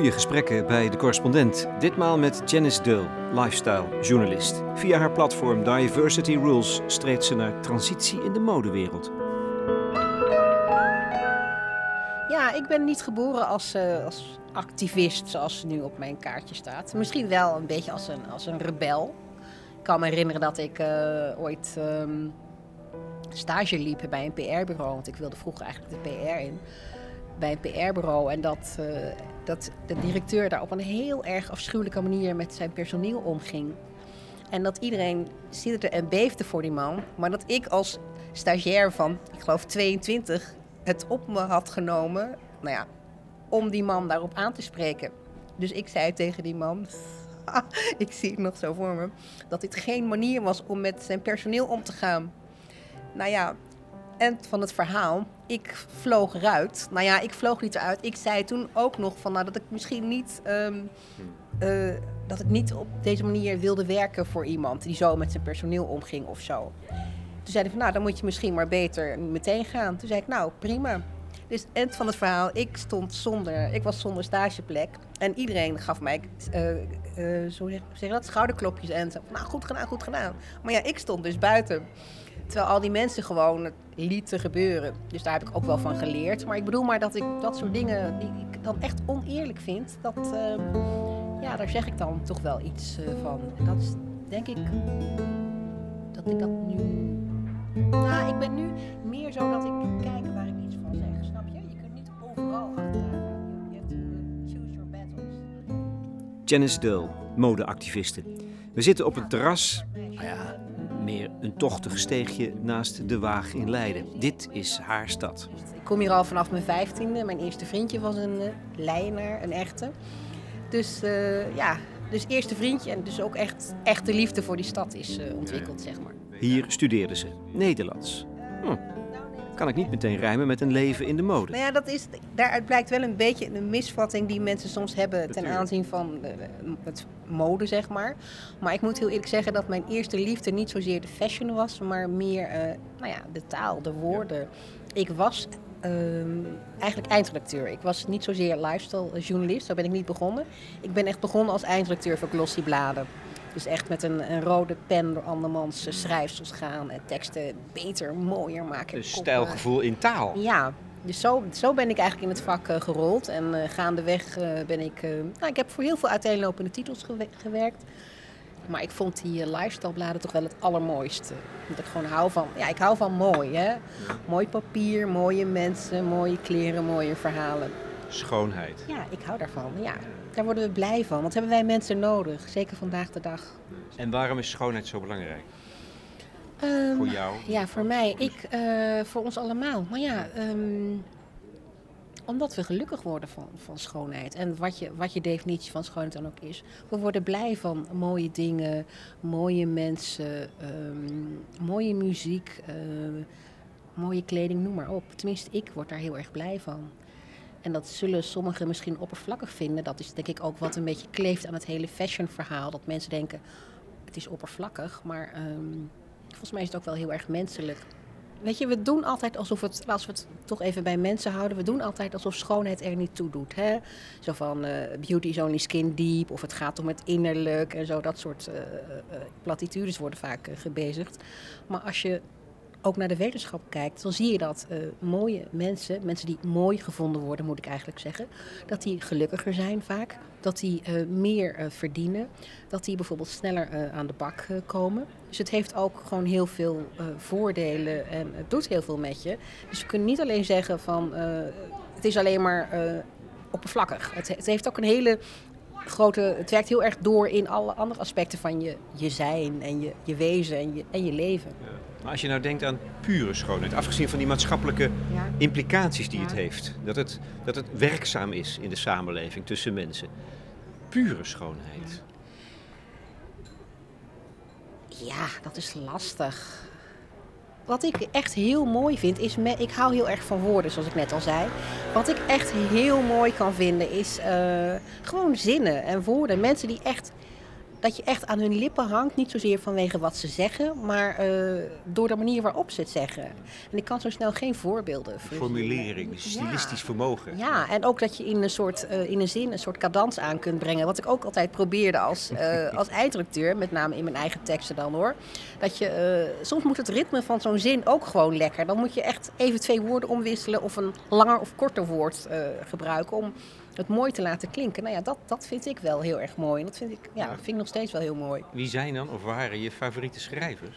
goede gesprekken bij de correspondent. Ditmaal met Janice Dull, lifestyle journalist. Via haar platform Diversity Rules streed ze naar transitie in de modewereld. Ja, ik ben niet geboren als, uh, als activist zoals nu op mijn kaartje staat. Misschien wel een beetje als een, als een rebel. Ik kan me herinneren dat ik uh, ooit um, stage liep bij een PR-bureau. Want ik wilde vroeger eigenlijk de PR in bij een PR-bureau. En dat, uh, dat de directeur daar op een heel erg afschuwelijke manier met zijn personeel omging. En dat iedereen zitterde en beefde voor die man. Maar dat ik als stagiair van, ik geloof 22, het op me had genomen. Nou ja, om die man daarop aan te spreken. Dus ik zei tegen die man, ik zie het nog zo voor me, dat dit geen manier was om met zijn personeel om te gaan. Nou ja, en van het verhaal, ik vloog eruit. Nou ja, ik vloog niet eruit. Ik zei toen ook nog van, nou, dat ik misschien niet, um, uh, dat ik niet op deze manier wilde werken voor iemand die zo met zijn personeel omging of zo. Toen zei hij van, nou, dan moet je misschien maar beter meteen gaan. Toen zei ik, nou, prima. Dus eind van het verhaal, ik stond zonder, ik was zonder stageplek. En iedereen gaf mij, uh, uh, zo zeg, zeg dat, schouderklopjes en zo. Nou, goed gedaan, goed gedaan. Maar ja, ik stond dus buiten. Terwijl al die mensen gewoon het lieten gebeuren. Dus daar heb ik ook wel van geleerd. Maar ik bedoel maar dat ik dat soort dingen die ik dan echt oneerlijk vind, dat, uh, ja, daar zeg ik dan toch wel iets uh, van. En dat is denk ik dat ik dat nu. Nou, ik ben nu meer zo dat ik kijk waar ik iets van zeg. Snap je? Je kunt niet overal achteraan. Je hebt uh, choose your battles. Janice Dull, modeactiviste. We zitten op het terras. Nou ja, meer een tochtig steegje naast de Waag in Leiden. Dit is haar stad. Ik kom hier al vanaf mijn vijftiende. Mijn eerste vriendje was een uh, Leidenaar, een echte. Dus uh, ja, dus eerste vriendje en dus ook echt, echt de liefde voor die stad is uh, ontwikkeld, zeg maar. Hier studeerde ze Nederlands. Hm. Kan ik niet meteen rijmen met een leven in de mode? Nou ja, dat is, daaruit blijkt wel een beetje een misvatting die mensen soms hebben ten aanzien van het mode, zeg maar. Maar ik moet heel eerlijk zeggen dat mijn eerste liefde niet zozeer de fashion was, maar meer uh, nou ja, de taal, de woorden. Ik was uh, eigenlijk eindredacteur. Ik was niet zozeer lifestyle journalist, zo ben ik niet begonnen. Ik ben echt begonnen als eindredacteur voor glossy bladen. Dus echt met een, een, rode pen door andermans schrijfsels gaan en teksten beter, mooier maken. Dus stijlgevoel in taal. Ja, dus zo, zo ben ik eigenlijk in het vak uh, gerold. En uh, gaandeweg uh, ben ik... nou, ik heb voor heel veel uiteenlopende titels gewe gewerkt. Maar ik vond die lifestylebladen toch wel het allermooiste. Omdat ik gewoon hou van... Ja, ik hou van mooi, hè. Mooi papier, mooie mensen, mooie kleren, mooie verhalen. Schoonheid. Ja, ik hou daarvan, ja. Daar worden we blij van. Wat hebben wij mensen nodig? Zeker vandaag de dag. En waarom is schoonheid zo belangrijk? Um, voor jou? Ja, voor mij. Ik, uh, voor ons allemaal. Maar ja, um, omdat we gelukkig worden van, van schoonheid. En wat je, wat je definitie van schoonheid dan ook is. We worden blij van mooie dingen, mooie mensen, um, mooie muziek, uh, mooie kleding, noem maar op. Tenminste, ik word daar heel erg blij van. En dat zullen sommigen misschien oppervlakkig vinden. Dat is denk ik ook wat een beetje kleeft aan het hele fashion verhaal. Dat mensen denken, het is oppervlakkig, maar um, volgens mij is het ook wel heel erg menselijk. Weet je, we doen altijd alsof het, als we het toch even bij mensen houden, we doen altijd alsof schoonheid er niet toe doet. Hè? Zo van uh, beauty is only skin deep, of het gaat om het innerlijk en zo, dat soort uh, platitudes worden vaak gebezigd. Maar als je ook naar de wetenschap kijkt, dan zie je dat uh, mooie mensen, mensen die mooi gevonden worden, moet ik eigenlijk zeggen, dat die gelukkiger zijn vaak, dat die uh, meer uh, verdienen, dat die bijvoorbeeld sneller aan de bak komen. Dus het heeft ook gewoon heel veel voordelen en het doet heel veel met je. Dus we kunnen niet alleen zeggen van het is alleen maar oppervlakkig. Het, het heeft ook een hele grote, het werkt heel erg door in alle andere aspecten van je, je zijn en je, je wezen en je, en je leven. Ja. Maar als je nou denkt aan pure schoonheid, afgezien van die maatschappelijke ja. implicaties die ja. het heeft, dat het, dat het werkzaam is in de samenleving tussen mensen. Pure schoonheid. Ja, dat is lastig. Wat ik echt heel mooi vind, is... Me, ik hou heel erg van woorden, zoals ik net al zei. Wat ik echt heel mooi kan vinden, is uh, gewoon zinnen en woorden. Mensen die echt dat je echt aan hun lippen hangt. Niet zozeer vanwege wat ze zeggen, maar uh, door de manier waarop ze het zeggen. En ik kan zo snel geen voorbeelden Formulering, stilistisch vermogen. Ja, en ook dat je in een, soort, uh, in een zin een soort cadans aan kunt brengen. Wat ik ook altijd probeerde als, uh, als eindredacteur, met name in mijn eigen teksten dan hoor. Dat je, soms moet het ritme van zo'n zin ook gewoon lekker. Dan moet je echt even twee woorden omwisselen of een langer of korter woord gebruiken om het mooi te laten klinken. Nou ja, dat, dat vind ik wel heel erg mooi. En dat vind ik, ja, vind ik nog steeds wel heel mooi. Wie zijn dan of waren je favoriete schrijvers?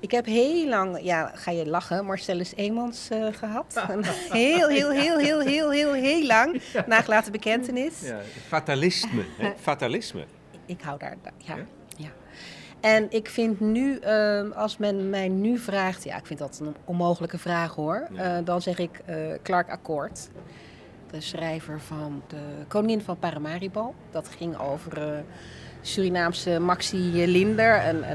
Ik heb heel lang, ja, ga je lachen, Marcellus Eemans uh, gehad. heel, heel, heel, heel, heel, heel, heel lang. Ja. Nagelaten bekentenis. Ja, fatalisme. Hè? Fatalisme. Ik hou daar, ja. ja. En ik vind nu, uh, als men mij nu vraagt, ja, ik vind dat een onmogelijke vraag hoor. Uh, dan zeg ik uh, Clark Akkoord de schrijver van de Koningin van Paramaribo. Dat ging over uh, Surinaamse Maxi Linder, een,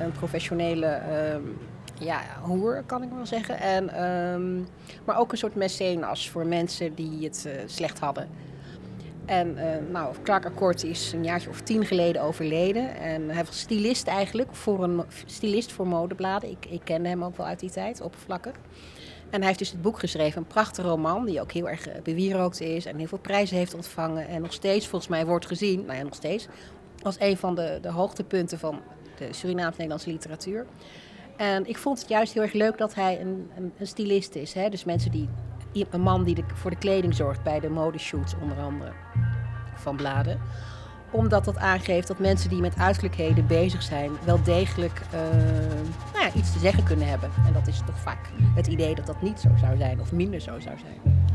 een, professionele um, ja, hoer, kan ik wel zeggen. En, um, maar ook een soort mecenas voor mensen die het uh, slecht hadden. En uh, nou, Clark Akkoord is een jaartje of tien geleden overleden. En hij was stylist eigenlijk, voor een stylist voor modebladen. Ik, ik kende hem ook wel uit die tijd, oppervlakkig. En hij heeft dus het boek geschreven, een prachtige roman, die ook heel erg eh, bewierookt is en heel veel prijzen heeft ontvangen. En nog steeds, volgens mij, wordt gezien, nou ja, nog steeds, als een van de, de hoogtepunten van de Surinaams-Nederlandse literatuur. En ik vond het juist heel erg leuk dat hij een, een, stylist is. Hè? Dus mensen die, een man die voor de kleding zorgt bij de modeshoots onder andere van bladen omdat dat aangeeft dat mensen die met uiterlijkheden bezig zijn, wel degelijk uh, nou ja, iets te zeggen kunnen hebben. En dat is toch vaak het idee dat dat niet zo zou zijn of minder zo zou zijn.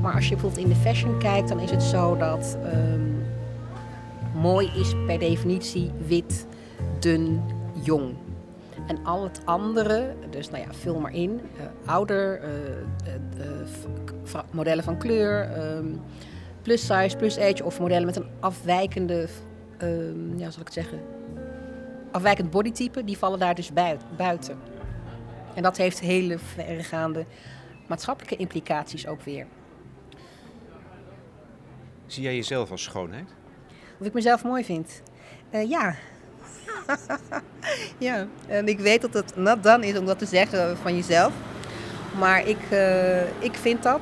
Maar als je bijvoorbeeld in de fashion kijkt, dan is het zo dat um, mooi is per definitie wit, dun, jong. En al het andere, dus nou ja, vul maar in. Uh, ouder, uh, modellen van kleur, um, plus size, plus age of modellen met een afwijkende, um, ja, zal ik het zeggen, afwijkend bodytype, die vallen daar dus buiten. En dat heeft hele verregaande maatschappelijke implicaties ook weer. Zie jij jezelf als schoonheid? Of ik mezelf mooi vind? Uh, ja, ja, en ik weet dat het nat dan is om dat te zeggen van jezelf. Maar ik, uh, ik vind dat,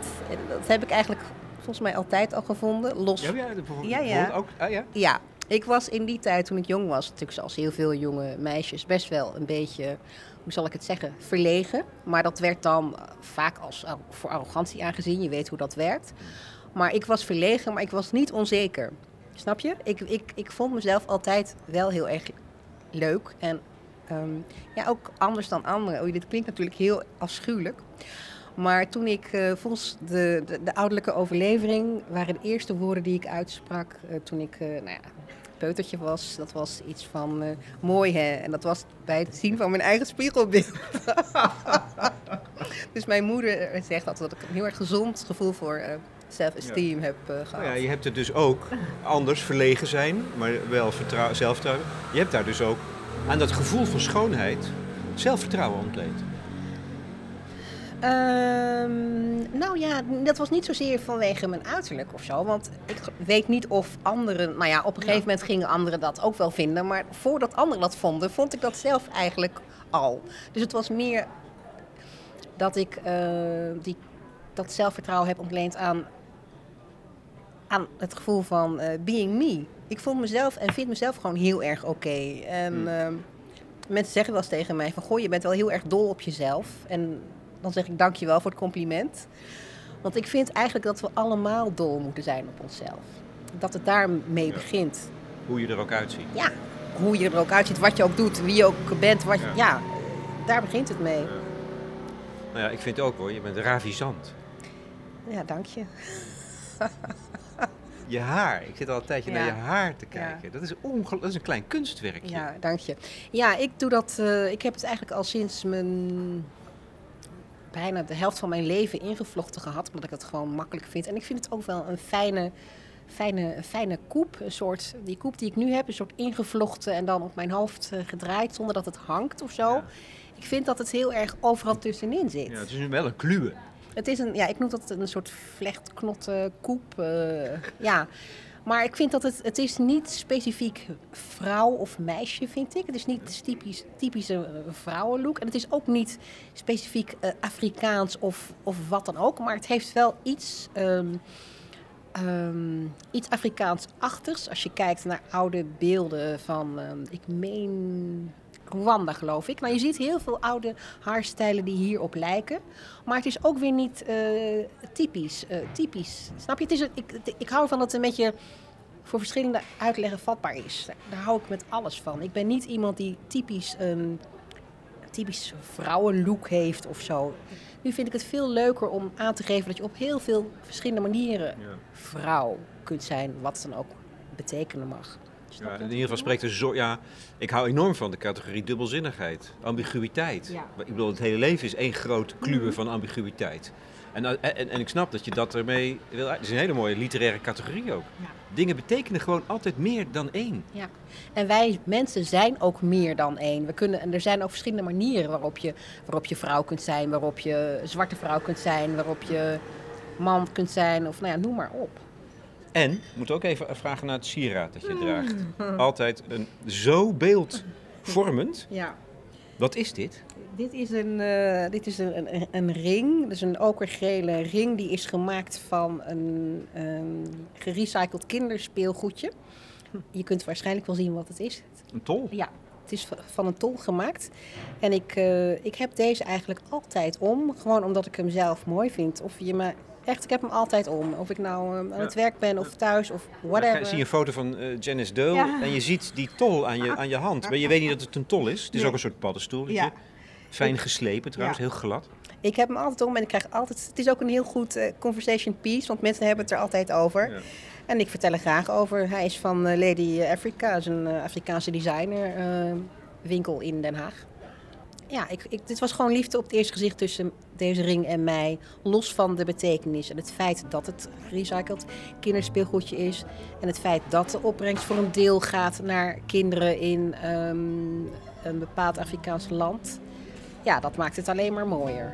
dat heb ik eigenlijk volgens mij altijd al gevonden. Los. Ja, ja, ja, ja. Ook, ah, ja. ja, ik was in die tijd toen ik jong was, natuurlijk zoals heel veel jonge meisjes, best wel een beetje, hoe zal ik het zeggen, verlegen. Maar dat werd dan vaak als voor arrogantie aangezien. Je weet hoe dat werkt. Maar ik was verlegen, maar ik was niet onzeker. Snap je? Ik, ik, ik vond mezelf altijd wel heel erg leuk. En um, ja, ook anders dan anderen. Oh, dit klinkt natuurlijk heel afschuwelijk. Maar toen ik, uh, volgens de, de, de, ouderlijke overlevering, waren de eerste woorden die ik uitsprak uh, toen ik, uh, nou ja, peutertje was, dat was iets van mooi hè. En dat was bij het zien van mijn eigen spiegelbeeld. dus mijn moeder zegt altijd dat ik een heel erg gezond gevoel voor self-esteem heb gehad. Nou ja, je hebt het dus ook anders verlegen zijn, maar wel zelfvertrouwen. Je hebt daar dus ook aan dat gevoel van schoonheid zelfvertrouwen ontleend. Um, nou ja, dat was niet zozeer vanwege mijn uiterlijk of zo. Want ik weet niet of anderen. Nou ja, op een gegeven moment gingen anderen dat ook wel vinden. Maar voordat anderen dat vonden, vond ik dat zelf eigenlijk al. Dus het was meer dat ik uh, die, dat zelfvertrouwen heb ontleend aan aan het gevoel van uh, being me. Ik vond mezelf en vind mezelf gewoon heel erg oké. En hmm. Ehm, mensen zeggen wel eens tegen mij van... Goh, je bent wel heel erg dol op jezelf. En dan zeg ik dankjewel voor het compliment. Want ik vind eigenlijk dat we allemaal dol moeten zijn op onszelf. Dat het daarmee ja. begint. Hoe je er ook uitziet. Ja, hoe je er ook uitziet, wat je ook doet, wie je ook bent. Wat ja. ja daar begint het mee. Ja. Nou ja, ik vind ook hoor, je bent ravizant. Ja, dank je. je haar. Ik zit al een tijdje naar je haar te kijken. Dat, is dat is een klein kunstwerkje. Ja, dank je. Ja, ik doe dat. Uh, ik heb het eigenlijk al sinds mijn bijna de helft van mijn leven ingevlochten gehad, omdat ik het gewoon makkelijk vind. En ik vind het ook wel een fijne, fijne, fijne koep. Een soort, die koep die ik nu heb, een soort ingevlochten en dan op mijn hoofd uh, gedraaid, zonder dat het hangt of zo. Ik vind dat het heel erg overal tussenin zit. Ja, het is nu wel een kluwe. Het is een, ja, ik noem dat een soort vlechtknotte koep. Uh, ja. Maar ik vind dat het, het is niet specifiek vrouw of meisje, vind ik. Het is niet typisch, typische uh, vrouwenlook. En het is ook niet specifiek uh, Afrikaans of, of wat dan ook. Maar het heeft wel iets, um, um, iets Afrikaans-achtigs. Als je kijkt naar oude beelden van, um, ik meen Rwanda, geloof ik. Nou, je ziet heel veel oude haarstijlen die hierop lijken. Maar het is ook weer niet uh, typisch, uh, typisch. Snap je? Het is een, ik, ik hou van dat het een beetje voor verschillende uitleggen vatbaar is. Daar hou ik met alles van. Ik ben niet iemand die typisch een typisch vrouwenlook heeft of zo. Nu vind ik het veel leuker om aan te geven dat je op heel veel verschillende manieren vrouw kunt zijn, wat dan ook betekenen mag. Ja, in ieder geval spreekt er zo. Ja, ik hou enorm van de categorie dubbelzinnigheid, ambiguïteit. Ja. Ik bedoel, het hele leven is één groot kluwen van ambiguïteit. En, en, en, ik snap dat je dat ermee wil. Het is een hele mooie literaire categorie ook. Ja. Dingen betekenen gewoon altijd meer dan één. Ja. En wij mensen zijn ook meer dan één. We kunnen, en er zijn ook verschillende manieren waarop je, waarop je vrouw kunt zijn, waarop je zwarte vrouw kunt zijn, waarop je man kunt zijn, of nou ja, noem maar op. En, ik moet ook even vragen naar het sieraad dat je draagt. Altijd een, zo beeldvormend. Ja. Wat is dit? Dit is een, uh, dit is een, een, een, ring, dus een okergele ring. Die is gemaakt van een, een gerecycled kinderspeelgoedje. Je kunt waarschijnlijk wel zien wat het is. Een tol? Ja, het is van een tol gemaakt. En ik, uh, ik heb deze eigenlijk altijd om. Gewoon omdat ik hem zelf mooi vind. Of je me Echt, ik heb hem altijd om. Of ik nou um, aan het werk ben of thuis of whatever. Ik zie een foto van uh, Janice Doe en je ziet die tol aan je, aan je hand. Maar je weet niet dat het een tol is. Het is ook een soort paddenstoeltje. Ja. Fijn geslepen trouwens, heel glad. Ik heb hem altijd om en ik krijg altijd... Het is ook een heel goed uh, conversation piece, want mensen hebben het er altijd over. En ik vertel er graag over. Hij is van uh, Lady Africa, is een Afrikaanse designer winkel in Den Haag ja, ik, ik, dit was gewoon liefde op het eerste gezicht tussen deze ring en mij. Los van de betekenis en het feit dat het gerecycled kinderspeelgoedje is. En het feit dat de opbrengst voor een deel gaat naar kinderen in um, een bepaald Afrikaans land. Ja, dat maakt het alleen maar mooier.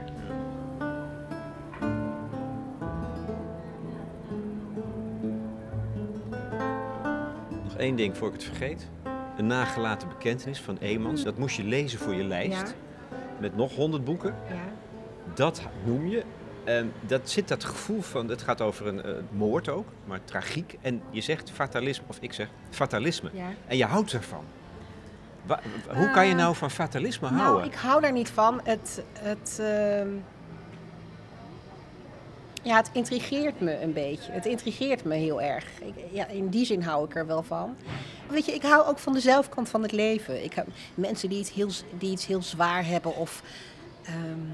Nog één ding voor ik het vergeet. Een nagelaten bekentenis van Emans. Dat moest je lezen voor je lijst. Met nog honderd boeken. Ja. Dat noem je. En dat zit dat gevoel van, het gaat over een uh, moord ook, maar tragiek. En je zegt fatalisme, of ik zeg fatalisme. Ja. En je houdt ervan. Wa hoe kan je nou van fatalisme nou, houden? Ik hou daar niet van. Het, het, uh, ja, het intrigeert me een beetje. Het intrigeert me heel erg. Ik, ja, in die zin hou ik er wel van. Weet je, ik hou ook van de zelfkant van het leven. Ik heb mensen die iets heel, die iets heel zwaar hebben of... Um,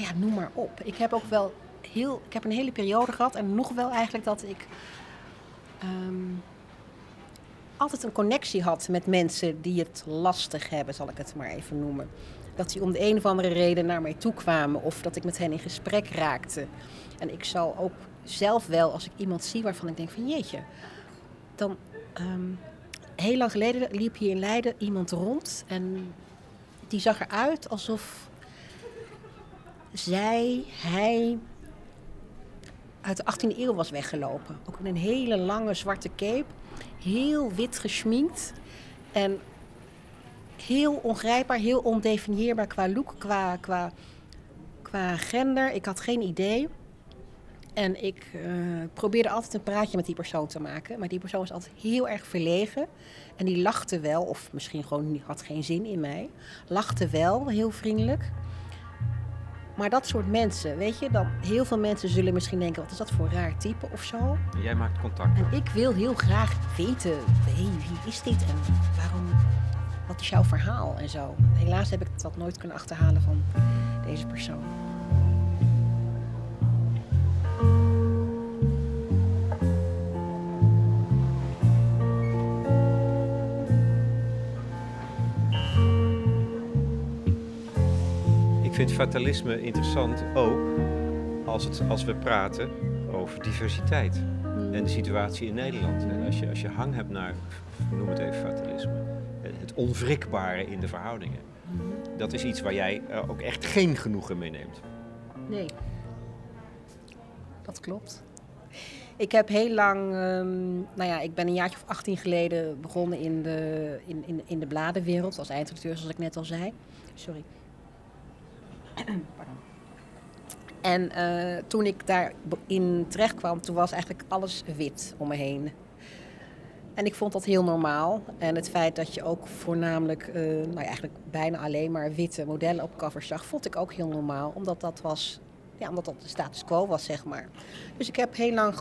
ja, noem maar op. Ik heb ook wel heel... Ik heb een hele periode gehad en nog wel eigenlijk dat ik... Um, altijd een connectie had met mensen die het lastig hebben, zal ik het maar even noemen. Dat die om de een of andere reden naar mij toe kwamen of dat ik met hen in gesprek raakte. En ik zal ook zelf wel, als ik iemand zie waarvan ik denk van jeetje, dan um, heel lang geleden liep hier in Leiden iemand rond en die zag eruit alsof zij, hij uit de 18e eeuw was weggelopen. Ook in een hele lange zwarte cape, heel wit geschminkt en heel ongrijpbaar, heel ondefinieerbaar qua look, qua, qua, qua gender. Ik had geen idee. En ik uh, probeerde altijd een praatje met die persoon te maken. Maar die persoon was altijd heel erg verlegen. En die lachte wel, of misschien gewoon had geen zin in mij. Lachte wel, heel vriendelijk. Maar dat soort mensen, weet je, dan heel veel mensen zullen misschien denken: wat is dat voor raar type of zo. Jij maakt contact. En ik wil heel graag weten: hey, wie is dit en waarom, wat is jouw verhaal en zo. Helaas heb ik dat nooit kunnen achterhalen van deze persoon. Vind fatalisme interessant ook als, het, als we praten over diversiteit en de situatie in Nederland. En als je, als je hang hebt naar, noem het even fatalisme, het onwrikbare in de verhoudingen. Dat is iets waar jij ook echt geen genoegen mee neemt. Nee. dat klopt. Ik heb heel lang, um, nou ja, ik ben een jaartje of 18 geleden begonnen in de, in, in, in de bladenwereld als eindredacteur, zoals ik net al zei. Sorry. En uh, toen ik daarin terecht kwam, toen was eigenlijk alles wit om me heen. En ik vond dat heel normaal. En het feit dat je ook voornamelijk, uh, nou ja, eigenlijk bijna alleen maar witte modellen op covers zag, vond ik ook heel normaal. Omdat dat was ja, omdat dat de status quo was, zeg maar. Dus ik heb heel lang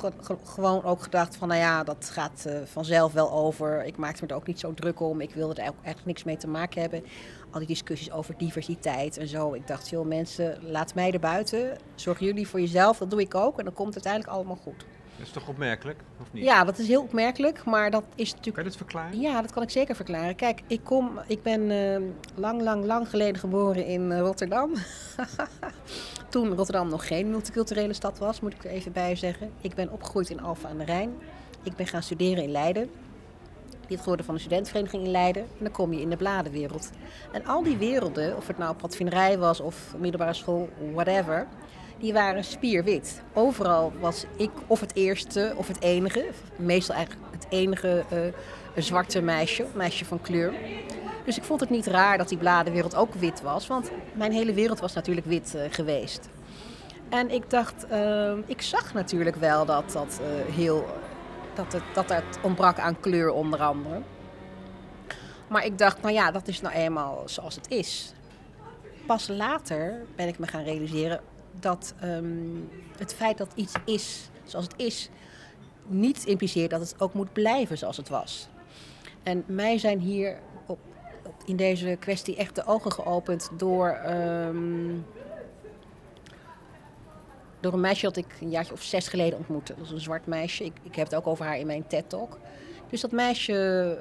gewoon ook gedacht van, nou ja, dat gaat uh, vanzelf wel over. Ik maakte me er ook niet zo druk om. Ik wilde er eigenlijk niks mee te maken hebben. Al die discussies over diversiteit en zo. Ik dacht, joh, mensen, laat mij er buiten. Zorg jullie voor jezelf, dat doe ik ook. En dan komt het uiteindelijk allemaal goed. Dat is toch opmerkelijk, of niet? Ja, dat is heel opmerkelijk, maar dat is natuurlijk... Kan je dat verklaren? Ja, dat kan ik zeker verklaren. Kijk, ik, kom, ik ben uh, lang, lang, lang geleden geboren in uh, Rotterdam. Toen Rotterdam nog geen multiculturele stad was, moet ik er even bij zeggen. Ik ben opgegroeid in Alphen aan de Rijn. Ik ben gaan studeren in Leiden. Lid geworden van de studentenvereniging in Leiden. En dan kom je in de bladenwereld. En al die werelden, of het nou padvinderij was of middelbare school, whatever die waren spierwit. Overal was ik of het eerste of het enige, meestal eigenlijk het enige uh, zwarte meisje, meisje van kleur. Dus ik vond het niet raar dat die bladenwereld ook wit was, want mijn hele wereld was natuurlijk wit uh, geweest. En ik dacht, uh, ik zag natuurlijk wel dat dat heel, dat het, dat het ontbrak aan kleur onder andere. Maar ik dacht, nou ja, dat is nou eenmaal zoals het is. Pas later ben ik me gaan realiseren, dat um, het feit dat iets is zoals het is, niet impliceert dat het ook moet blijven zoals het was. En mij zijn hier op, in deze kwestie echt de ogen geopend door, um, door een meisje dat ik een jaartje of zes geleden ontmoette. Dat is een zwart meisje. Ik, ik heb het ook over haar in mijn TED-talk. Dus dat meisje,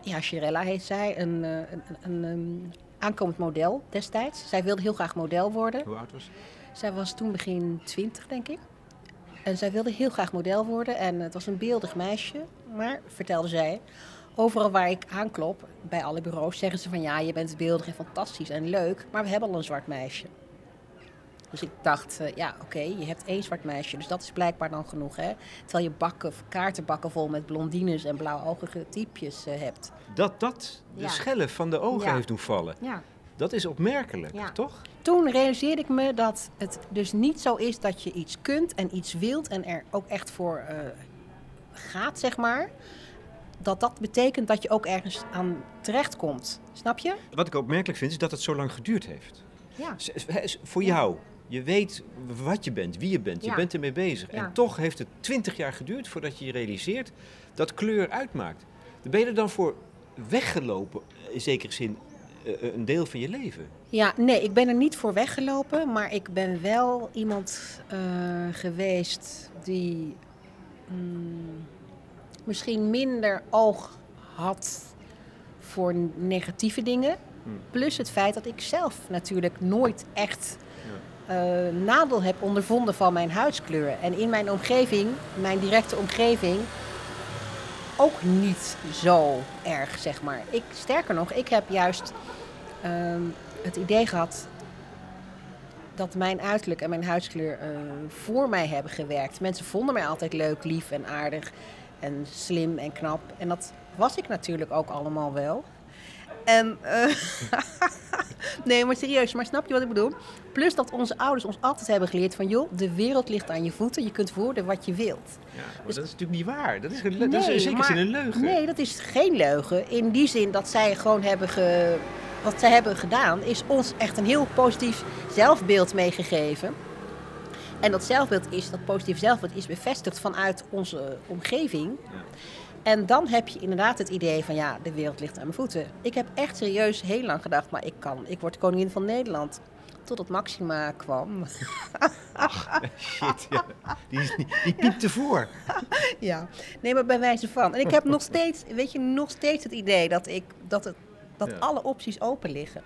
ja, Shirella heet zij, een, een, een, een aankomend model destijds. Zij wilde heel graag model worden. Hoe oud was ze? Zij was toen begin 20, denk ik. En zij wilde heel graag model worden. En het was een beeldig meisje. Maar, vertelde zij, overal waar ik aanklop, bij alle bureaus, zeggen ze van ja, je bent beeldig en fantastisch en leuk. Maar we hebben al een zwart meisje. Dus ik dacht, uh, ja, oké, okay, je hebt één zwart meisje. Dus dat is blijkbaar dan genoeg, hè? Terwijl je bakken, kaartenbakken vol met blondines en blauwogige typjes uh, hebt. Dat dat de ja. schellen van de ogen ja. heeft doen vallen. Ja. Dat is opmerkelijk, ja. toch? Toen realiseerde ik me dat het dus niet zo is dat je iets kunt en iets wilt en er ook echt voor uh, gaat, zeg maar. Dat dat betekent dat je ook ergens aan terecht komt. Snap je? Wat ik opmerkelijk vind, is dat het zo lang geduurd heeft. Ja. Voor jou. Je weet wat je bent, wie je bent. Je Ja. bent ermee bezig. Ja. En toch heeft het twintig jaar geduurd voordat je je realiseert dat kleur uitmaakt. Ben je er dan voor weggelopen, in zekere zin, eh, een deel van je leven? Ja, nee, ik ben er niet voor weggelopen, maar ik ben wel iemand eh, geweest die mm, misschien minder oog had voor negatieve dingen. Hmm. Plus het feit dat ik zelf natuurlijk nooit echt eh, nadeel heb ondervonden van mijn huidskleur. En in mijn omgeving, mijn directe omgeving, ook niet zo erg, zeg maar. Ik, sterker nog, ik heb juist ehm, het idee gehad dat mijn uiterlijk en mijn huidskleur eh, voor mij hebben gewerkt. Mensen vonden mij altijd leuk, lief en aardig en slim en knap. En dat was ik natuurlijk ook allemaal wel. En, eh, nee, maar serieus, maar snap je wat ik bedoel? Plus dat onze ouders ons altijd hebben geleerd van... joh, de wereld ligt aan je voeten, je kunt worden wat je wilt. Ja, maar dat is natuurlijk niet waar. Dat is, een, dat is in zekere maar- zin een leugen. Nee, dat is geen leugen. In die zin dat zij gewoon hebben ge, wat zij hebben gedaan, is ons echt een heel positief zelfbeeld meegegeven. En dat zelfbeeld is, dat positief zelfbeeld is bevestigd vanuit onze omgeving. Ja. En dan heb je inderdaad het idee van ja, de wereld ligt aan mijn voeten. Ik heb echt serieus heel lang gedacht, maar ik kan, ik word koningin van Nederland. Totdat Maxima kwam. Shit, ja. Die, die piepte voor. Ja, nee, maar bij wijze van. En ik heb nog steeds, weet je, nog steeds het idee dat, ik, dat, het, dat Ja. alle opties open liggen.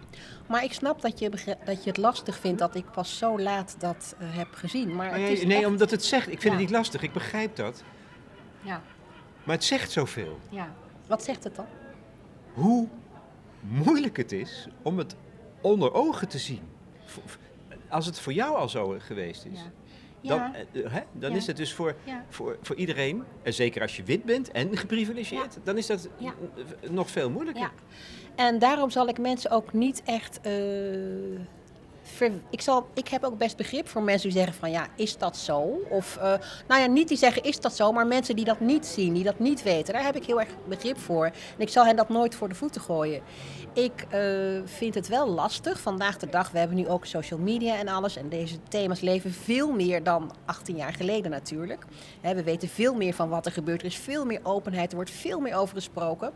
Maar ik snap dat je, dat je het lastig vindt dat ik pas zo laat dat eh, heb gezien. Maar Maar het is nee, echt- omdat het zegt. Ik vind het niet lastig. Ik begrijp dat. Ja, Maar het zegt zoveel. ja. Wat zegt het dan? Hoe moeilijk het is om het onder ogen te zien. Als het voor jou al zo geweest is. Ja. Dan, hè, dan is het dus voor, voor, voor iedereen, en zeker als je wit bent en geprivilegeerd, dan is dat nog veel moeilijker. En daarom zal ik mensen ook niet echt ik, zal, ik heb ook best begrip voor mensen die zeggen van ja, is dat zo? Of uh, nou ja, niet die zeggen is dat zo, maar mensen die dat niet zien, die dat niet weten, daar heb ik heel erg begrip voor. En ik zal hen dat nooit voor de voeten gooien. Ik uh, vind het wel lastig vandaag de dag. We hebben nu ook social media en alles. En deze thema's leven veel meer dan 18 jaar geleden natuurlijk. we weten veel meer van wat er gebeurt. Er is veel meer openheid. Er wordt veel meer over gesproken.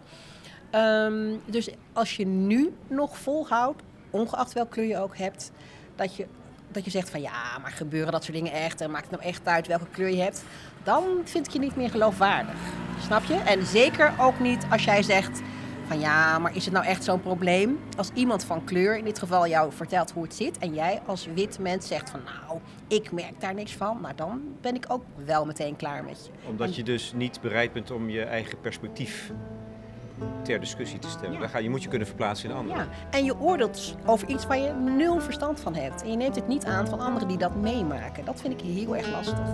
Um, dus als je nu nog volhoudt, ongeacht welke kleur je ook hebt, dat je, dat je zegt van ja, maar gebeuren dat soort dingen echt en maakt het nou echt uit welke kleur je hebt, dan vind ik je niet meer geloofwaardig. Snap je? En zeker ook niet als jij zegt van ja, maar is het nou echt zo'n probleem? Als iemand van kleur in dit geval jou vertelt hoe het zit en jij als wit mens zegt van nou, ik merk daar niks van, nou dan ben ik ook wel meteen klaar met je. Omdat je dus niet bereid bent om je eigen perspectief ter discussie te stellen. Ja. ga, je moet je kunnen verplaatsen in anderen. Ja. En je oordeelt over iets waar je nul verstand van hebt. En je neemt het niet aan van anderen die dat meemaken. Dat vind ik heel erg lastig.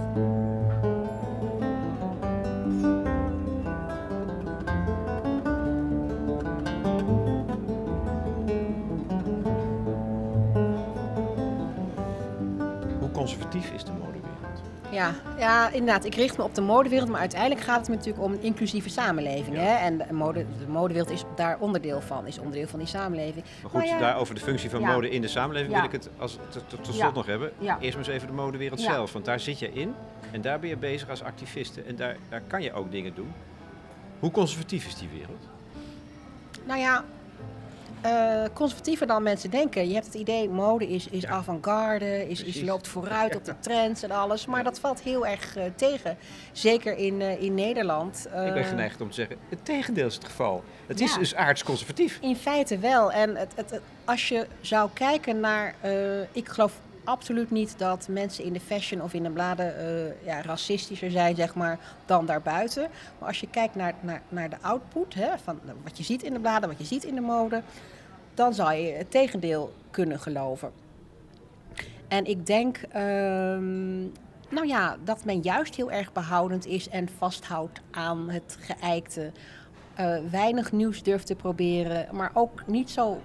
Ja, ja, inderdaad. Ik richt me op de modewereld, maar uiteindelijk gaat het natuurlijk om een inclusieve samenleving. Hè? En de, mode, de modewereld is daar onderdeel van, is onderdeel van die samenleving. Maar goed, ja, daar over de functie van mode in de samenleving wil ik het als, tot slot nog hebben. Eerst maar eens even de modewereld zelf, want daar zit je in en daar ben je bezig als activiste en daar, daar kan je ook dingen doen. Hoe conservatief is die wereld? Nou ja, uh, conservatiever dan mensen denken. Je hebt het idee, mode is, is avant-garde, is, is, loopt vooruit op de trends en alles. Maar dat valt heel erg uh, tegen. Zeker in, uh, in Nederland. Ik ben geneigd om te zeggen, het tegendeel is het geval. Het is dus aardsconservatief. In feite wel. En het, het, als je zou kijken naar... ik geloof absoluut niet dat mensen in de fashion of in de bladen ja, racistischer zijn, zeg maar, dan daarbuiten. Maar als je kijkt naar, naar, naar de output, hè, van wat je ziet in de bladen, wat je ziet in de mode, dan zou je het tegendeel kunnen geloven. En ik denk, ehm, nou ja, dat men juist heel erg behoudend is en vasthoudt aan het geëikte. Uh, weinig nieuws durft te proberen, maar ook niet zo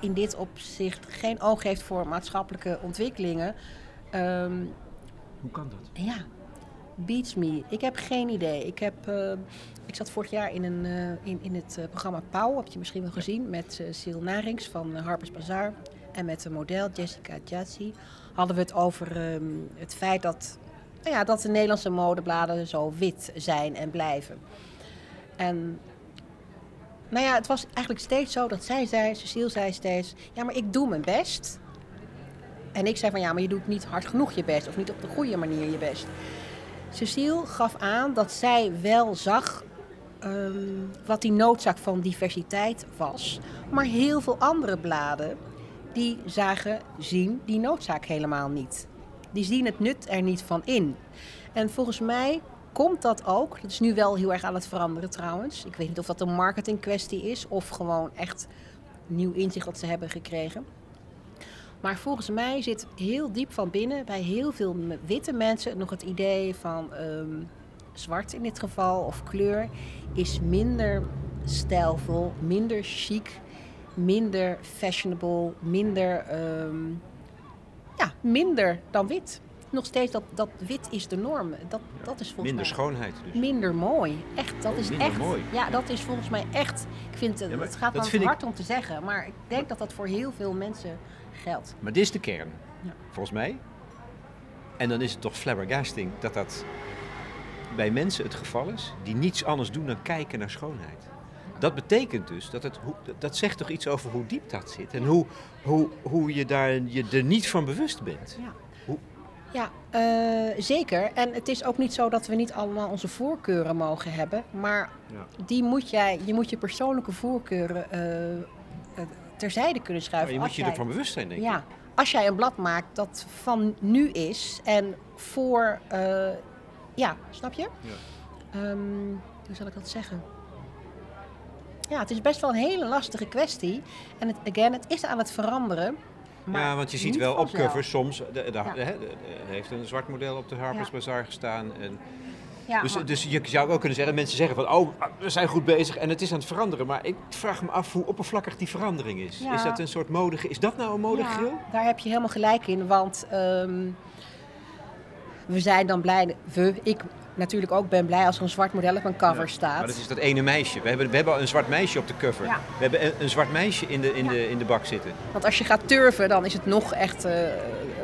in dit opzicht geen oog heeft voor maatschappelijke ontwikkelingen. Um, Hoe kan dat? Ja, beats me. Ik heb geen idee. Ik, heb, uh, ik zat vorig jaar in, een, uh, in, in het uh, programma Pauw, heb je misschien wel gezien, met Sil Narings van Harper's Bazaar. En met de model Jessica Jazzy hadden we het over um, het feit dat, nou ja, dat de Nederlandse modebladen zo wit zijn en blijven. En nou ja, het was eigenlijk steeds zo dat zij zei, Cecile zei steeds, ja, maar ik doe mijn best. En ik zei van ja, maar je doet niet hard genoeg je best of niet op de goede manier je best. Cecile gaf aan dat zij wel zag um, wat die noodzaak van diversiteit was. Maar heel veel andere bladen die zagen, zien die noodzaak helemaal niet. Die zien het nut er niet van in. En volgens mij komt dat ook. Dat is nu wel heel erg aan het veranderen trouwens. Ik weet niet of dat een marketing kwestie is of gewoon echt nieuw inzicht dat ze hebben gekregen. Maar volgens mij zit heel diep van binnen bij heel veel witte mensen nog het idee van um, zwart in dit geval of kleur is minder stijlvol, minder chic, minder fashionable, minder, um, ja, minder dan wit nog steeds dat, dat wit is de norm. Dat, dat is volgens minder schoonheid dus. Minder mooi. Echt, dat is minder echt. Mooi. Ja, dat is volgens mij echt. Ik vind het, het gaat wel te hard om te zeggen, maar ik denk dat dat voor heel veel mensen geldt. Maar dit is de kern, ja. volgens mij. En dan is het toch flabbergasting dat dat bij mensen het geval is die niets anders doen dan kijken naar schoonheid. Dat betekent dus dat het, dat zegt toch iets over hoe diep dat zit en hoe, hoe, hoe je daar je er niet van bewust bent. Ja. Ja, uh, zeker. En het is ook niet zo dat we niet allemaal onze voorkeuren mogen hebben. Maar ja. die moet jij, je moet je persoonlijke voorkeuren uh, terzijde kunnen schuiven. Maar je moet je jij, ervan bewust zijn, denk ik. Ja, als jij een blad maakt dat van nu is en voor... Uh, ja, snap je? Ja. Um, hoe zal ik dat zeggen? Ja, het is best wel een hele lastige kwestie. En het, again, het is aan het veranderen. Ja, want je ziet wel op covers soms, er heeft een zwart model op de Harper's Bazaar gestaan. En, ja, dus, dus je zou ook kunnen zeggen, mensen zeggen van, oh, we zijn goed bezig en het is aan het veranderen. Maar ik vraag me af hoe oppervlakkig die verandering is. Is dat een soort modige, is dat nou een modegril? Daar heb je helemaal gelijk in, want ehm, we zijn dan blij, we, ik natuurlijk ook ben blij als er een zwart model op een cover staat. Maar dat is dat ene meisje. We hebben, we hebben een zwart meisje op de cover. We hebben een, een, zwart meisje in de, in, de, in de bak zitten. Want als je gaat turven, dan is het nog echt uh,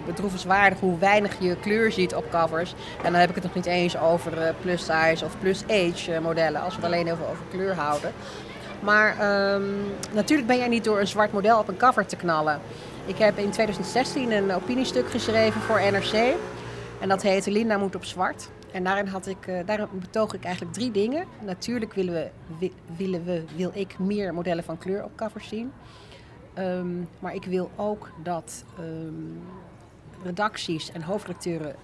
bedroevenswaardig hoe weinig je kleur ziet op covers. En dan heb ik het nog niet eens over uh, plus size of plus age uh, modellen, als we het alleen even over kleur houden. Maar um, natuurlijk ben jij niet door een zwart model op een cover te knallen. Ik heb in 2016 een opiniestuk geschreven voor NRC. En dat heette Linda moet op zwart. En daarin, had ik, uh, daarin betoog ik eigenlijk drie dingen. Natuurlijk willen we, willen we, wil ik meer modellen van kleur op covers zien. Um, maar ik wil ook dat um, redacties en hoofdredacteuren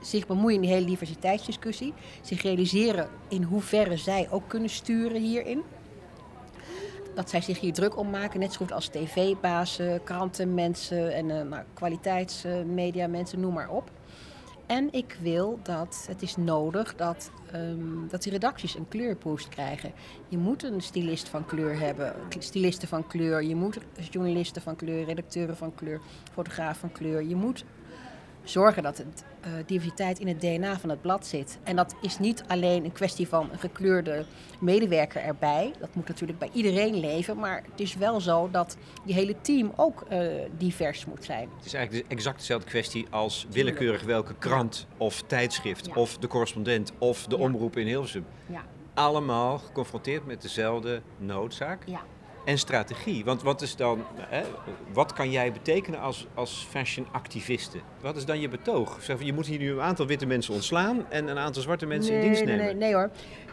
zich bemoeien in die hele diversiteitsdiscussie. Zich realiseren in hoeverre zij ook kunnen sturen hierin. Dat zij zich hier druk om maken, net zo goed als tv-bazen, krantenmensen en uh, nou, kwaliteitsmedia mensen, noem maar op. En ik wil dat het is nodig dat, um, dat die redacties een kleurpost krijgen. Je moet een stylist van kleur hebben, stylisten van kleur. Je moet journalisten van kleur, redacteuren van kleur, fotograaf van kleur. Je moet zorgen dat het, uh, diversiteit in het DNA van het blad zit. En dat is niet alleen een kwestie van een gekleurde medewerker erbij. Dat moet natuurlijk bij iedereen leven. Maar het is wel zo dat je hele team ook uh, divers moet zijn. Het is eigenlijk exact dezelfde kwestie als willekeurig welke krant of tijdschrift ja. of de correspondent of de ja. omroep in Hilversum. Ja. Allemaal geconfronteerd met dezelfde noodzaak. Ja en strategie. Want wat is dan, hè, wat kan jij betekenen als, als fashion-activiste? Wat is dan je betoog? Zeg, je moet hier nu een aantal witte mensen ontslaan en een aantal zwarte mensen nee, in dienst nemen. Nee, nee, nee hoor.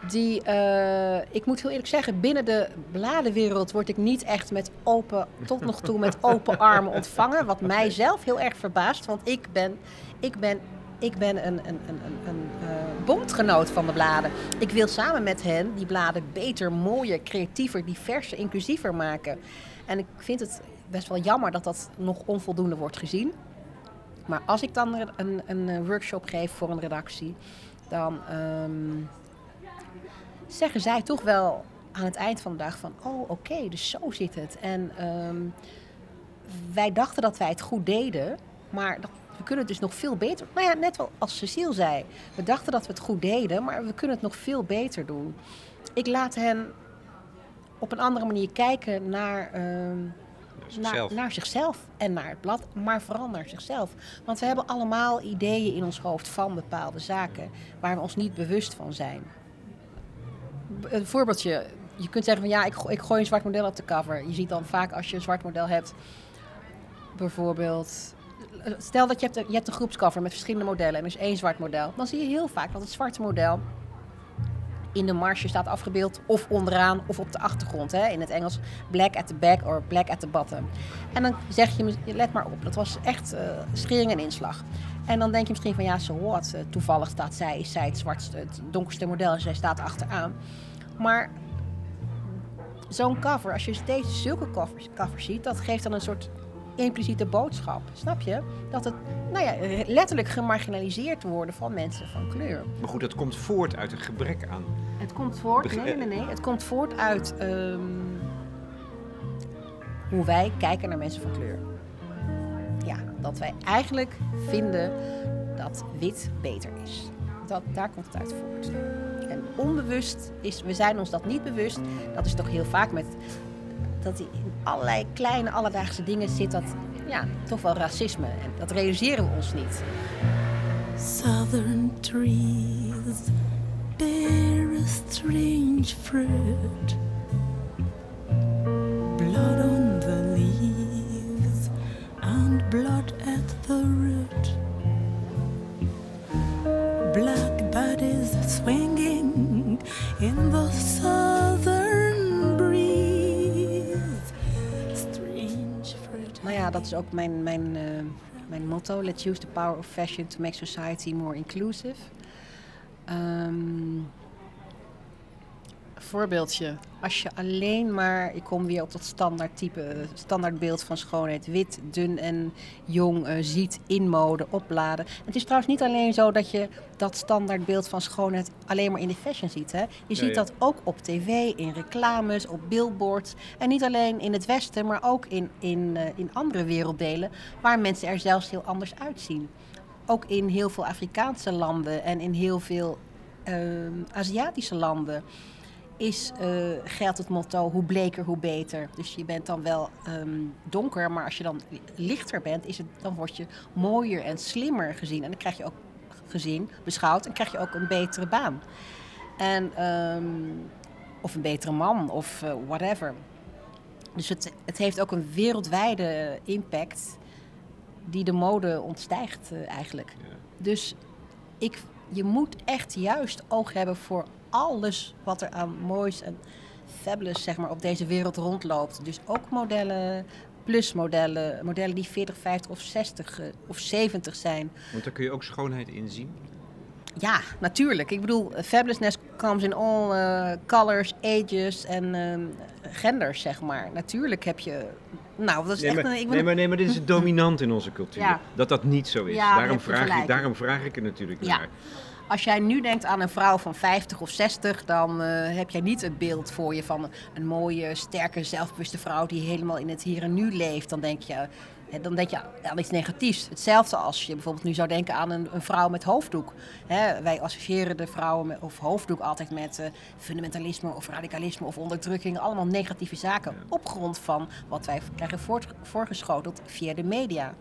Die, uh, ik moet heel eerlijk zeggen, binnen de bladenwereld word ik niet echt met open, tot nog toe met open armen ontvangen. Wat mij zelf heel erg verbaast, want ik ben, ik ben ik ben een, een, een, een, uh, bondgenoot van de bladen. Ik wil samen met hen die bladen beter, mooier, creatiever, diverser, inclusiever maken. En ik vind het best wel jammer dat dat nog onvoldoende wordt gezien. Maar als ik dan een, een workshop geef voor een redactie, dan um, zeggen zij toch wel aan het eind van de dag van... oh, oké, dus zo zit het. En um, wij dachten dat wij het goed deden, maar dat kunnen het dus nog veel beter. Nou ja, net wel als Cecile zei. We dachten dat we het goed deden, maar we kunnen het nog veel beter doen. Ik laat hen op een andere manier kijken naar, uh, naar, naar, zichzelf en naar het blad, maar vooral naar zichzelf. Want we hebben allemaal ideeën in ons hoofd van bepaalde zaken waar we ons niet bewust van zijn. Een voorbeeldje. Je kunt zeggen van ja, ik, ik gooi een zwart model op de cover. Je ziet dan vaak als je een zwart model hebt, bijvoorbeeld stel dat je hebt, een, groepscover met verschillende modellen en er is één zwart model. Dan zie je heel vaak dat het zwarte model in de marge staat afgebeeld of onderaan of op de achtergrond. Hè? In het Engels black at the back or black at the bottom. En dan zeg je, let maar op, dat was echt uh, schering en inslag. En dan denk je misschien van ja, zo what, uh, toevallig staat zij, is zij het zwartste, het donkerste model en zij staat achteraan. Maar zo'n cover, als je steeds zulke covers ziet, dat geeft dan een soort impliciete boodschap. Snap je? Dat het nou ja, letterlijk gemarginaliseerd worden van mensen van kleur. Maar goed, dat komt voort uit een gebrek aan. Het komt voort, nee, nee, nee. Het komt voort uit um, hoe wij kijken naar mensen van kleur. Ja, dat wij eigenlijk vinden dat wit beter is. Dat, daar komt het uit voort. En onbewust is, we zijn ons dat niet bewust. Dat is toch heel vaak met dat in allerlei kleine alledaagse dingen zit dat ja, toch wel racisme. En dat realiseren we ons niet. Southern trees bear a strange fruit. Dat is ook mijn, mijn, uh, mijn motto. Let's use the power of fashion to make society more inclusive. Um, voorbeeldje. Als je alleen maar, ik kom weer op dat standaard type, standaard beeld van schoonheid, wit, dun en jong uh, ziet in mode, opladen. Het is trouwens niet alleen zo dat je dat standaard beeld van schoonheid alleen maar in de fashion ziet. Hè? Je ziet dat ook op tv, in reclames, op billboards. En niet alleen in het Westen, maar ook in, in, uh, in andere werelddelen waar mensen er zelfs heel anders uitzien. Ook in heel veel Afrikaanse landen en in heel veel uh, Aziatische landen is, uh, geldt het motto hoe bleker, hoe beter. Dus je bent dan wel um, donker, maar als je dan lichter bent, is het, dan word je mooier en slimmer gezien. En dan krijg je ook gezien, beschouwd, en krijg je ook een betere baan. En, um, of een betere man, of uh, whatever. Dus het, het heeft ook een wereldwijde impact die de mode ontstijgt uh, eigenlijk. Ja. Dus ik je moet echt juist oog hebben voor alles wat er aan moois en fabulous zeg maar, op deze wereld rondloopt. Dus ook modellen, plusmodellen, modellen die 40, 50 of 60 uh, of 70 zijn. Want daar kun je ook schoonheid in zien? Ja, natuurlijk. Ik bedoel, fabulousness comes in all uh, colors, ages en uh, genders, zeg maar. Natuurlijk heb je nou, dat is nee, echt maar, een, ik nee, maar, nee, maar dit is dominant in onze cultuur. Ja. Dat dat niet zo is. Ja, daarom, vraag ik, daarom vraag ik er natuurlijk Ja. naar. Als jij nu denkt aan een vrouw van 50 of 60, dan eh, heb jij niet het beeld voor je van een mooie, sterke, zelfbewuste vrouw die helemaal in het hier en nu leeft. Dan denk je, dan denk je aan iets negatiefs. Hetzelfde als je bijvoorbeeld nu zou denken aan een, een vrouw met hoofddoek. Hè, wij associëren de vrouwen met, of hoofddoek altijd met eh, fundamentalisme of radicalisme of onderdrukking. Allemaal negatieve zaken op grond van wat wij krijgen voorgeschoteld via de media.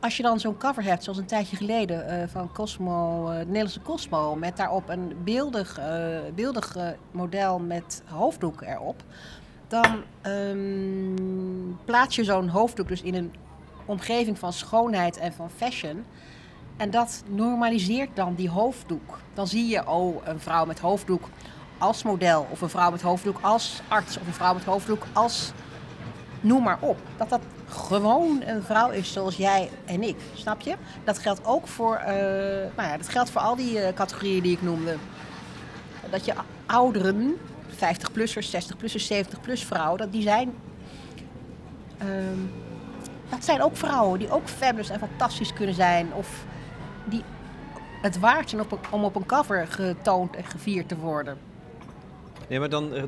Als je dan zo'n cover hebt, zoals een tijdje geleden eh, van Cosmo, het Nederlandse Cosmo, met daarop een beeldig, eh, beeldig model met hoofddoek erop, dan ehm, plaats je zo'n hoofddoek dus in een omgeving van schoonheid en van fashion. En dat normaliseert dan die hoofddoek. Dan zie je, oh, een vrouw met hoofddoek als model, of een vrouw met hoofddoek als arts, of een vrouw met hoofddoek als noem maar op. Dat dat gewoon een vrouw is zoals jij en ik. Snap je? Dat geldt ook voor, eh, nou ja, dat geldt voor al die eh, categorieën die ik noemde. Dat je ouderen, 50-plussers, 60-plussers, 70-plus vrouwen, dat die zijn. ehm, dat zijn ook vrouwen die ook fabulous en fantastisch kunnen zijn. Of die het waard zijn om op een cover getoond en gevierd te worden. Nee, maar dan, eh,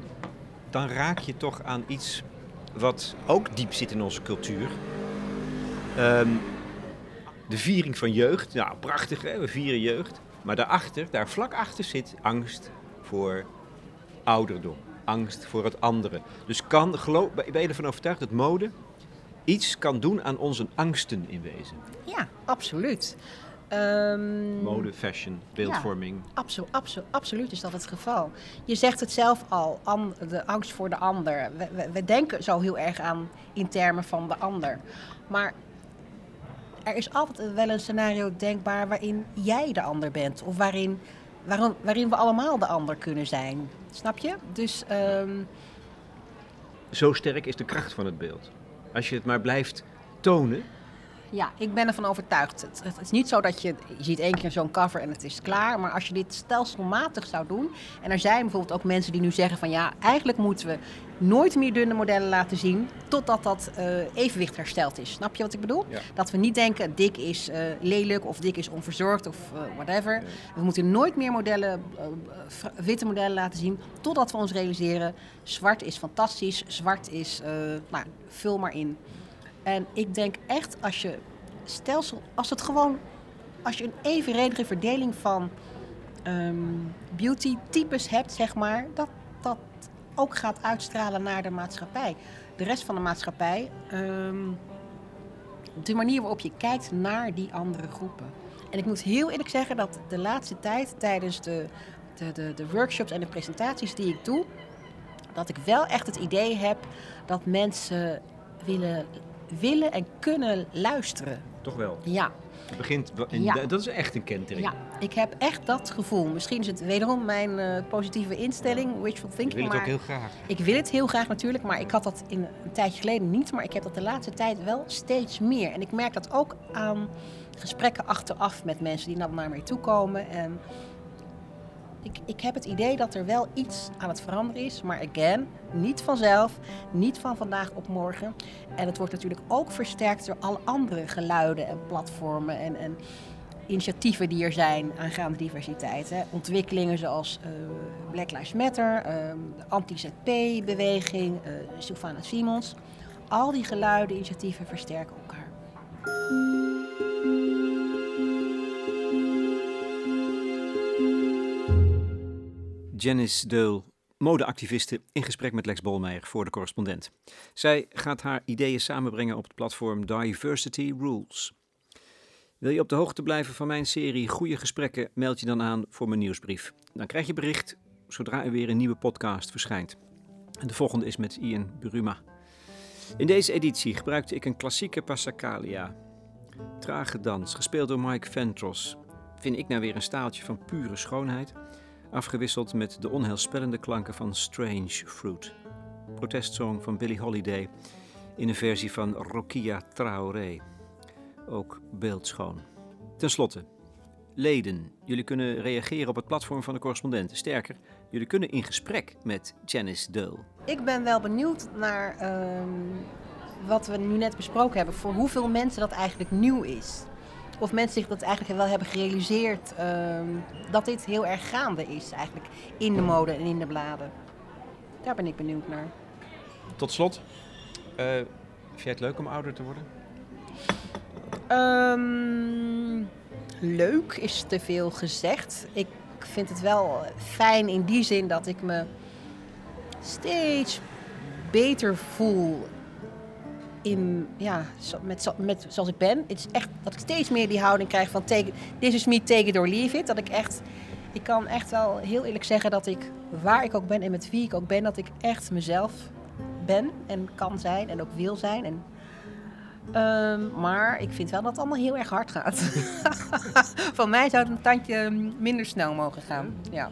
dan raak je toch aan iets wat ook diep zit in onze cultuur. Ehm, de viering van jeugd. Nou, prachtig hè, we vieren jeugd. Maar daarachter, daar vlak achter zit angst voor ouderdom. Angst voor het andere. Dus kan, geloof, ben je ervan overtuigd dat mode iets kan doen aan onze angsten in wezen? Ja, absoluut. Ehm, Mode, fashion, beeldvorming. Absolu absolu absoluut is dat het geval. Je zegt het zelf al, de angst voor de ander. We, we, we denken zo heel erg aan in termen van de ander. Maar er is altijd wel een scenario denkbaar waarin jij de ander bent. Of waarin, waarin, waarin we allemaal de ander kunnen zijn. Snap je? Dus ehm, Zo sterk is de kracht van het beeld. Als je het maar blijft tonen. Ja, ik ben ervan overtuigd. Het, het is niet zo dat je, je ziet één keer zo'n cover en het is klaar. Maar als je dit stelselmatig zou doen. En er zijn bijvoorbeeld ook mensen die nu zeggen van ja, eigenlijk moeten we nooit meer dunne modellen laten zien. Totdat dat eh, evenwicht hersteld is. Snap je wat ik bedoel? Ja. Dat we niet denken dik is eh, lelijk of dik is onverzorgd of eh, whatever. We moeten nooit meer modellen, witte modellen laten zien. Totdat we ons realiseren, zwart is fantastisch. Zwart is, nou, vul maar in. En ik denk echt als je stelsel, als het gewoon, als je een evenredige verdeling van ehm, beauty-types hebt, zeg maar, dat dat ook gaat uitstralen naar de maatschappij. De rest van de maatschappij, ehm, de manier waarop je kijkt naar die andere groepen. En ik moet heel eerlijk zeggen dat de laatste tijd, tijdens de, de, de, de workshops en de presentaties die ik doe, dat ik wel echt het idee heb dat mensen willen, willen en kunnen luisteren. Toch wel. Ja, Het begint, Ja. da- dat is echt een kentering. ja, ik heb echt dat gevoel. Misschien is het wederom mijn eh, positieve instelling, wishful Ik thinking. wil het maar ook heel graag. ik wil het heel graag natuurlijk, maar ik had dat in, een tijdje geleden niet. Maar ik heb dat de laatste tijd wel steeds meer. En ik merk dat ook aan gesprekken achteraf met mensen die dan naar mij toe komen. En ik, ik heb het idee dat er wel iets aan het veranderen is. Maar again, niet vanzelf, niet van vandaag op morgen. En het wordt natuurlijk ook versterkt door alle andere geluiden en platformen en, en initiatieven die er zijn aangaande diversiteit. Hè. Ontwikkelingen zoals uh, Black Lives Matter, uh, de anti-ZP-beweging, uh, Sylvana Simons. Al die geluiden, initiatieven versterken Janice Deul, modeactiviste, in gesprek met Lex Bolmeijer voor de correspondent. Zij gaat haar ideeën samenbrengen op het platform Diversity Rules. Wil je op de hoogte blijven van mijn serie Goede Gesprekken, meld je dan aan voor mijn nieuwsbrief. Dan krijg je bericht zodra er weer een nieuwe podcast verschijnt. En de volgende is met Ian Buruma. In deze editie gebruikte ik een klassieke Passacaglia. Trage dans, gespeeld door Mike Ventros. Vind ik nou weer een staaltje van pure schoonheid, afgewisseld met de onheilspellende klanken van Strange Fruit. Protestsong van Billie Holiday in een versie van Rokia Traoré ook beeldschoon. Ten slotte, leden. Jullie kunnen reageren op het platform van de correspondent. Sterker, jullie kunnen in gesprek met Janice Deul. Ik ben wel benieuwd naar ehm, wat we nu net besproken hebben. Voor hoeveel mensen dat eigenlijk nieuw is. Of mensen zich dat eigenlijk wel hebben gerealiseerd. Ehm, dat dit heel erg gaande is eigenlijk in de mode en in de bladen. Daar ben ik benieuwd naar. Tot slot, uh, vind jij het leuk om ouder te worden? Um, leuk is te veel gezegd. Ik vind het wel fijn in die zin dat ik me steeds beter voel in, ja, met, met, zoals ik ben. Het is echt dat ik steeds meer die houding krijg van take, this is me, take it or leave it. Dat ik echt, ik kan echt wel heel eerlijk zeggen dat ik, waar ik ook ben en met wie ik ook ben, dat ik echt mezelf ben en kan zijn en ook wil zijn. En Um, maar ik vind wel dat het allemaal heel erg hard gaat. Van mij zou het een tandje minder snel mogen gaan. Ja.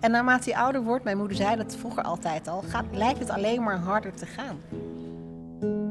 En naarmate je ouder wordt, mijn moeder zei dat vroeger altijd al, gaat, lijkt het alleen maar harder te gaan. Thank you.